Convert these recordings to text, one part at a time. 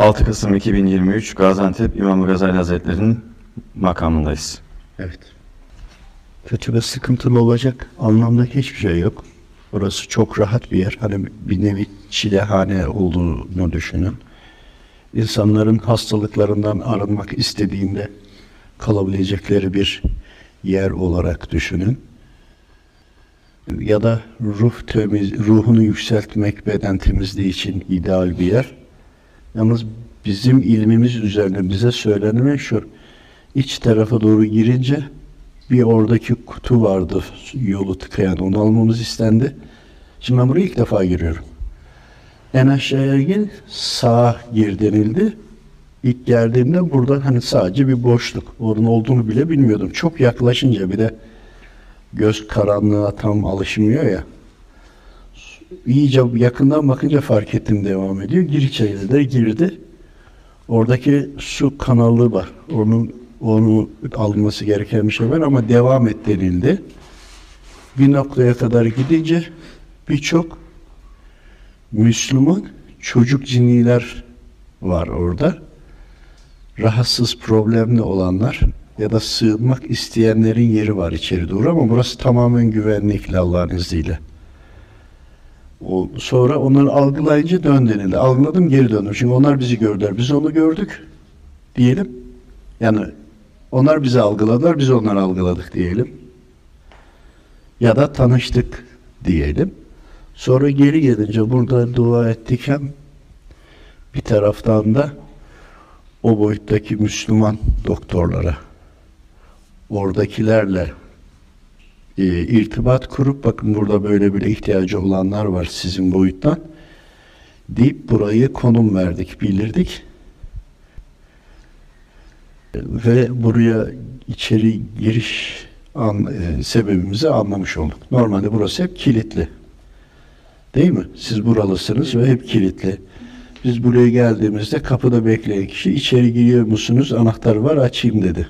6 Kasım 2023 Gaziantep İmam Gazali Hazretleri'nin makamındayız. Evet. Kötü ve sıkıntılı olacak anlamda hiçbir şey yok. Burası çok rahat bir yer. Hani bir nevi çilehane olduğunu düşünün. İnsanların hastalıklarından arınmak istediğinde kalabilecekleri bir yer olarak düşünün. Ya da ruh temiz, ruhunu yükseltmek, beden temizliği için ideal bir yer. Yalnız bizim ilmimiz üzerine bize söylenen şu. iç tarafa doğru girince bir oradaki kutu vardı yolu tıkayan. Onu almamız istendi. Şimdi ben buraya ilk defa giriyorum. En aşağıya gel sağa gir denildi. İlk geldiğimde burada hani sadece bir boşluk. Onun olduğunu bile bilmiyordum. Çok yaklaşınca bir de göz karanlığa tam alışmıyor ya. İyice yakından bakınca fark ettim devam ediyor. Gir içeri de girdi. Oradaki su kanalı var. Onun onu alınması gereken bir şey var ama devam et denildi. Bir noktaya kadar gidince birçok Müslüman çocuk cinniler var orada. Rahatsız, problemli olanlar ya da sığınmak isteyenlerin yeri var içeri doğru ama burası tamamen güvenlikli Allah'ın izniyle. O, sonra onları algılayınca dön denildi. Algıladım geri döndüm. Çünkü onlar bizi gördüler. Biz onu gördük diyelim. Yani onlar bizi algıladılar, biz onları algıladık diyelim. Ya da tanıştık diyelim. Sonra geri gelince burada dua ettik hem bir taraftan da o boyuttaki Müslüman doktorlara, oradakilerle e, irtibat kurup bakın burada böyle bir ihtiyacı olanlar var sizin boyuttan deyip burayı konum verdik, bildirdik. Ve buraya içeri giriş an, e, sebebimizi anlamış olduk. Normalde burası hep kilitli. Değil mi? Siz buralısınız ve hep kilitli. Biz buraya geldiğimizde kapıda bekleyen kişi içeri giriyor musunuz? Anahtar var açayım dedi.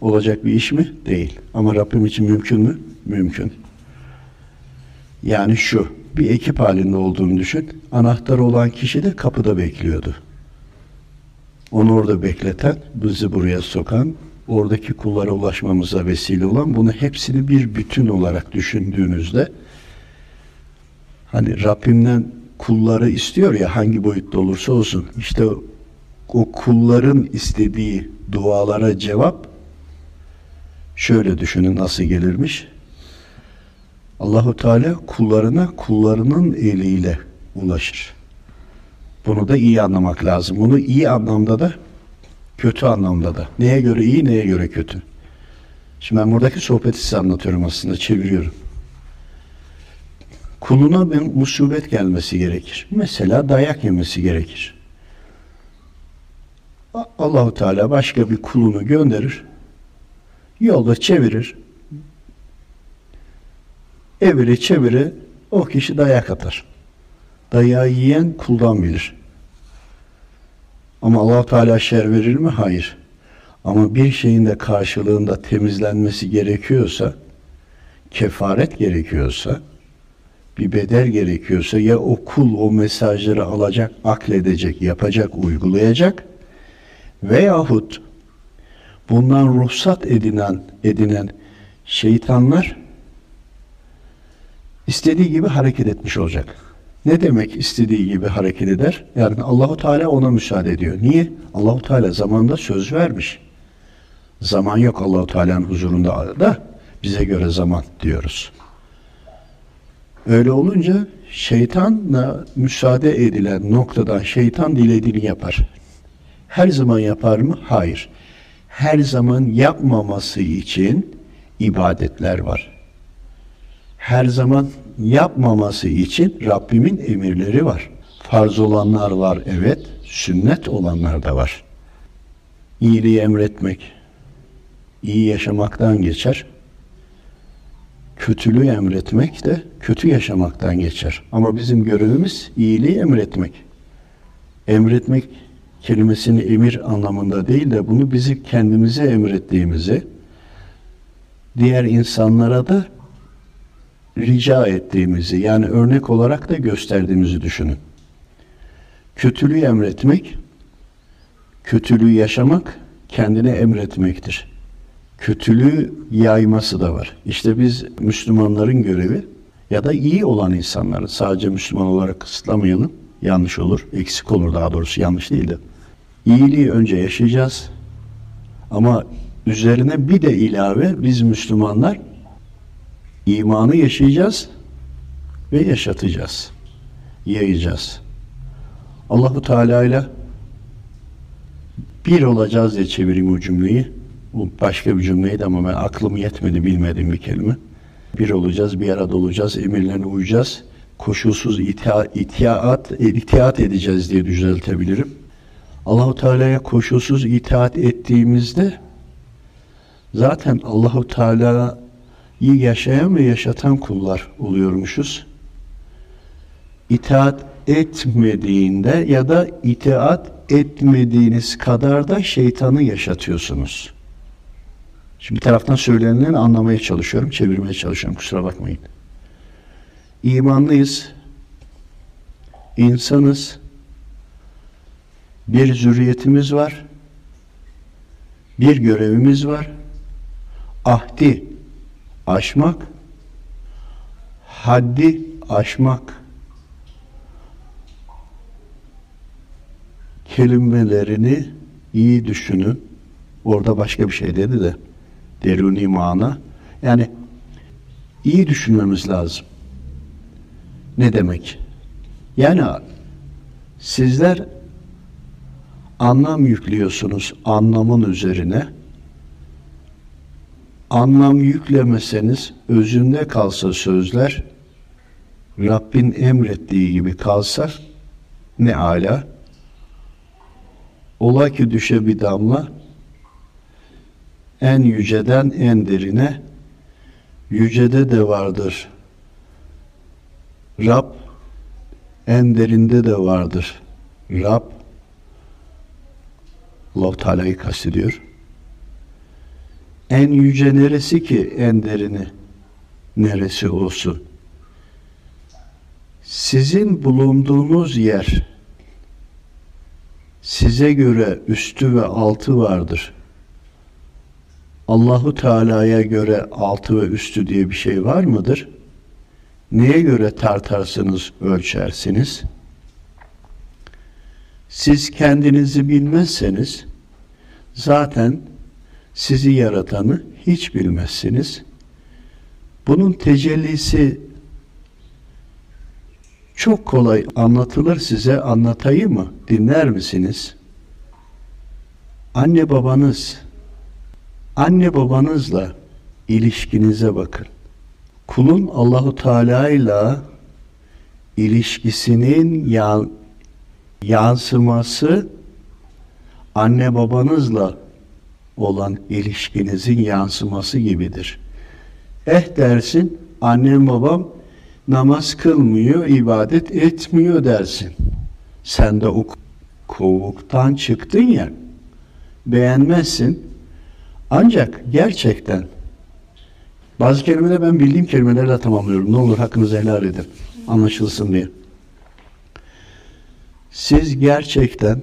Olacak bir iş mi? Değil. Ama Rabbim için mümkün mü? Mümkün. Yani şu, bir ekip halinde olduğunu düşün. Anahtar olan kişi de kapıda bekliyordu. Onu orada bekleten, bizi buraya sokan, oradaki kullara ulaşmamıza vesile olan bunu hepsini bir bütün olarak düşündüğünüzde hani Rabbimden kulları istiyor ya hangi boyutta olursa olsun işte o kulların istediği dualara cevap şöyle düşünün nasıl gelirmiş. Allahu Teala kullarına kullarının eliyle ulaşır. Bunu da iyi anlamak lazım. Bunu iyi anlamda da kötü anlamda da. Neye göre iyi, neye göre kötü. Şimdi ben buradaki sohbeti size anlatıyorum aslında, çeviriyorum. Kuluna bir musibet gelmesi gerekir. Mesela dayak yemesi gerekir. Allahu Teala başka bir kulunu gönderir. Yolda çevirir. Evire çevire o kişi dayak atar. Dayağı yiyen kuldan bilir. Ama allah Teala şer verir mi? Hayır. Ama bir şeyin de karşılığında temizlenmesi gerekiyorsa, kefaret gerekiyorsa, bir bedel gerekiyorsa ya o kul o mesajları alacak, akledecek, yapacak, uygulayacak veyahut bundan ruhsat edinen, edinen şeytanlar istediği gibi hareket etmiş olacak. Ne demek istediği gibi hareket eder? Yani Allahu Teala ona müsaade ediyor. Niye? Allahu Teala zamanda söz vermiş. Zaman yok Allahu Teala'nın huzurunda da bize göre zaman diyoruz. Öyle olunca şeytanla müsaade edilen noktadan şeytan dilediğini yapar. Her zaman yapar mı? Hayır. Her zaman yapmaması için ibadetler var. Her zaman yapmaması için Rabbimin emirleri var. Farz olanlar var evet, sünnet olanlar da var. İyiliği emretmek, iyi yaşamaktan geçer. Kötülüğü emretmek de kötü yaşamaktan geçer. Ama bizim görevimiz iyiliği emretmek. Emretmek kelimesini emir anlamında değil de bunu bizi kendimize emrettiğimizi, diğer insanlara da rica ettiğimizi yani örnek olarak da gösterdiğimizi düşünün. Kötülüğü emretmek Kötülüğü yaşamak kendine emretmektir. Kötülüğü yayması da var. İşte biz Müslümanların görevi ya da iyi olan insanların sadece Müslüman olarak kısıtlamayalım. Yanlış olur, eksik olur daha doğrusu yanlış değil de. İyiliği önce yaşayacağız. Ama üzerine bir de ilave biz Müslümanlar imanı yaşayacağız ve yaşatacağız. Yayacağız. Allahu Teala ile bir olacağız diye çevireyim o cümleyi. Bu başka bir cümleydi ama ben aklım yetmedi bilmediğim bir kelime. Bir olacağız, bir arada olacağız, emirlerine uyacağız. Koşulsuz itia, itiat, itiat edeceğiz diye düzeltebilirim. Allahu Teala'ya koşulsuz itaat ettiğimizde zaten Allahu Teala'yı yaşayan ve yaşatan kullar oluyormuşuz. İtaat etmediğinde ya da itaat etmediğiniz kadar da şeytanı yaşatıyorsunuz. Şimdi bir taraftan söylenenleri anlamaya çalışıyorum, çevirmeye çalışıyorum. Kusura bakmayın. İmanlıyız, insanız, bir zürriyetimiz var, bir görevimiz var. Ahdi aşmak, haddi aşmak. Kelimelerini iyi düşünün. Orada başka bir şey dedi de deruni mana. Yani iyi düşünmemiz lazım. Ne demek? Yani sizler anlam yüklüyorsunuz anlamın üzerine. Anlam yüklemeseniz özünde kalsa sözler Rabbin emrettiği gibi kalsa ne ala. Ola ki düşe bir damla en yüceden en derine yücede de vardır. Rab en derinde de vardır. Rab Allah Teala'yı kastediyor. En yüce neresi ki en derini neresi olsun? Sizin bulunduğunuz yer size göre üstü ve altı vardır. Allahu Teala'ya göre altı ve üstü diye bir şey var mıdır? Neye göre tartarsınız, ölçersiniz? Siz kendinizi bilmezseniz zaten sizi yaratanı hiç bilmezsiniz. Bunun tecellisi çok kolay anlatılır size anlatayım mı? Dinler misiniz? Anne babanız anne babanızla ilişkinize bakın. Kulun Allahu Teala ile ilişkisinin yan, yansıması anne babanızla olan ilişkinizin yansıması gibidir. Eh dersin, annem babam namaz kılmıyor, ibadet etmiyor dersin. Sen de o kovuktan çıktın ya, beğenmezsin. Ancak gerçekten bazı kelimeleri ben bildiğim kelimelerle tamamlıyorum. Ne olur hakkınızı helal edin. Anlaşılsın diye. Siz gerçekten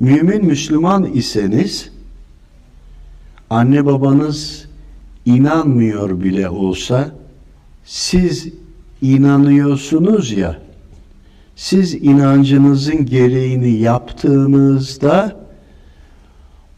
mümin Müslüman iseniz anne babanız inanmıyor bile olsa siz inanıyorsunuz ya siz inancınızın gereğini yaptığınızda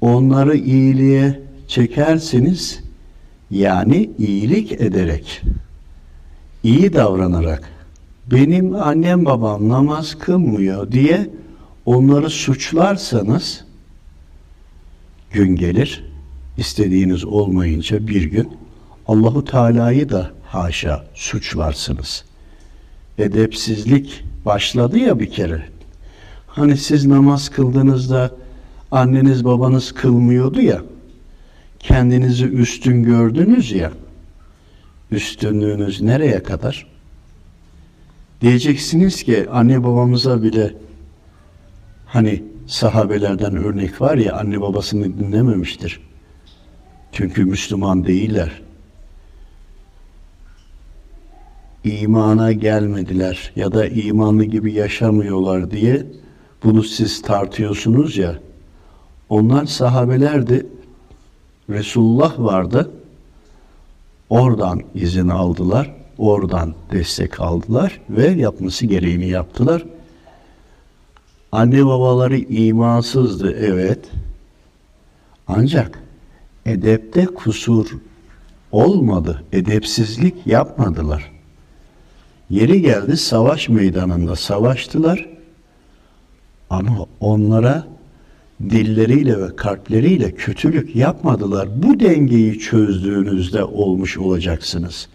onları iyiliğe çekersiniz yani iyilik ederek iyi davranarak benim annem babam namaz kılmıyor diye onları suçlarsanız gün gelir istediğiniz olmayınca bir gün Allahu Teala'yı da haşa suçlarsınız. Edepsizlik başladı ya bir kere. Hani siz namaz kıldığınızda anneniz babanız kılmıyordu ya. Kendinizi üstün gördünüz ya. Üstünlüğünüz nereye kadar? Diyeceksiniz ki anne babamıza bile hani sahabelerden örnek var ya anne babasını dinlememiştir. Çünkü Müslüman değiller. İmana gelmediler ya da imanlı gibi yaşamıyorlar diye bunu siz tartıyorsunuz ya. Onlar sahabelerdi. Resulullah vardı. Oradan izin aldılar. Oradan destek aldılar ve yapması gereğini yaptılar. Anne babaları imansızdı evet. Ancak edepte kusur olmadı. Edepsizlik yapmadılar. Yeri geldi savaş meydanında savaştılar. Ama onlara dilleriyle ve kalpleriyle kötülük yapmadılar. Bu dengeyi çözdüğünüzde olmuş olacaksınız.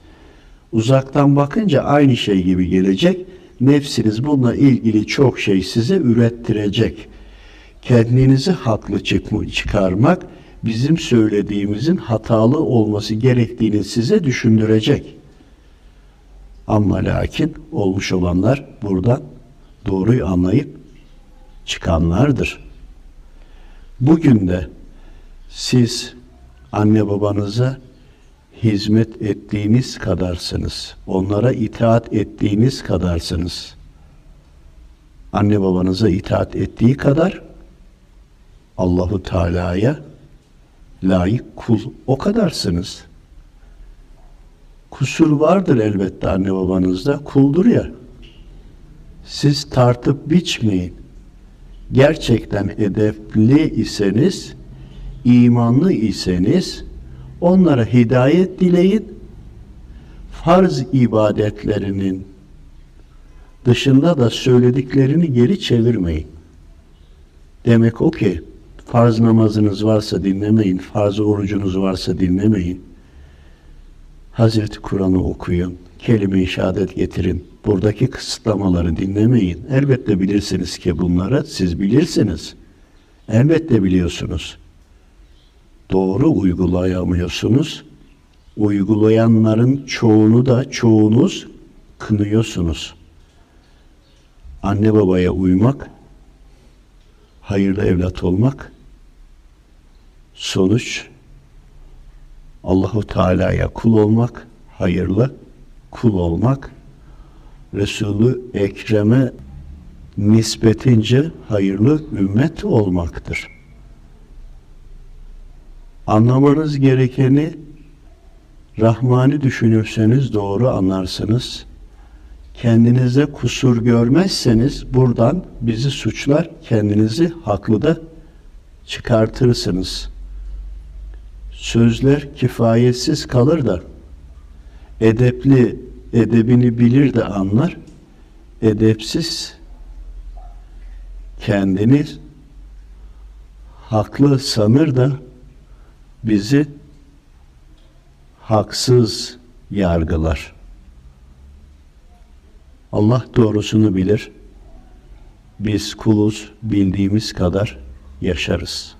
Uzaktan bakınca aynı şey gibi gelecek. Nefsiniz bununla ilgili çok şey size ürettirecek. Kendinizi haklı çıkma- çıkarmak bizim söylediğimizin hatalı olması gerektiğini size düşündürecek. Ama lakin olmuş olanlar buradan doğruyu anlayıp çıkanlardır. Bugün de siz anne babanıza hizmet ettiğiniz kadarsınız. Onlara itaat ettiğiniz kadarsınız. Anne babanıza itaat ettiği kadar Allahu Teala'ya layık kul o kadarsınız. Kusur vardır elbette anne babanızda. Kuldur ya. Siz tartıp biçmeyin. Gerçekten edepli iseniz, imanlı iseniz onlara hidayet dileyin. Farz ibadetlerinin dışında da söylediklerini geri çevirmeyin. Demek o ki farz namazınız varsa dinlemeyin, farz orucunuz varsa dinlemeyin. Hazreti Kur'an'ı okuyun, kelime-i şehadet getirin. Buradaki kısıtlamaları dinlemeyin. Elbette bilirsiniz ki bunları siz bilirsiniz. Elbette biliyorsunuz. Doğru uygulayamıyorsunuz. Uygulayanların çoğunu da çoğunuz kınıyorsunuz. Anne babaya uymak, hayırlı evlat olmak, sonuç Allahu Teala'ya kul olmak, hayırlı kul olmak, Resulü Ekrem'e nispetince hayırlı ümmet olmaktır. Anlamanız gerekeni Rahman'i düşünürseniz doğru anlarsınız. Kendinize kusur görmezseniz buradan bizi suçlar, kendinizi haklı da çıkartırsınız. Sözler kifayetsiz kalır da edepli edebini bilir de anlar. Edepsiz kendini haklı sanır da bizi haksız yargılar. Allah doğrusunu bilir. Biz kuluz bildiğimiz kadar yaşarız.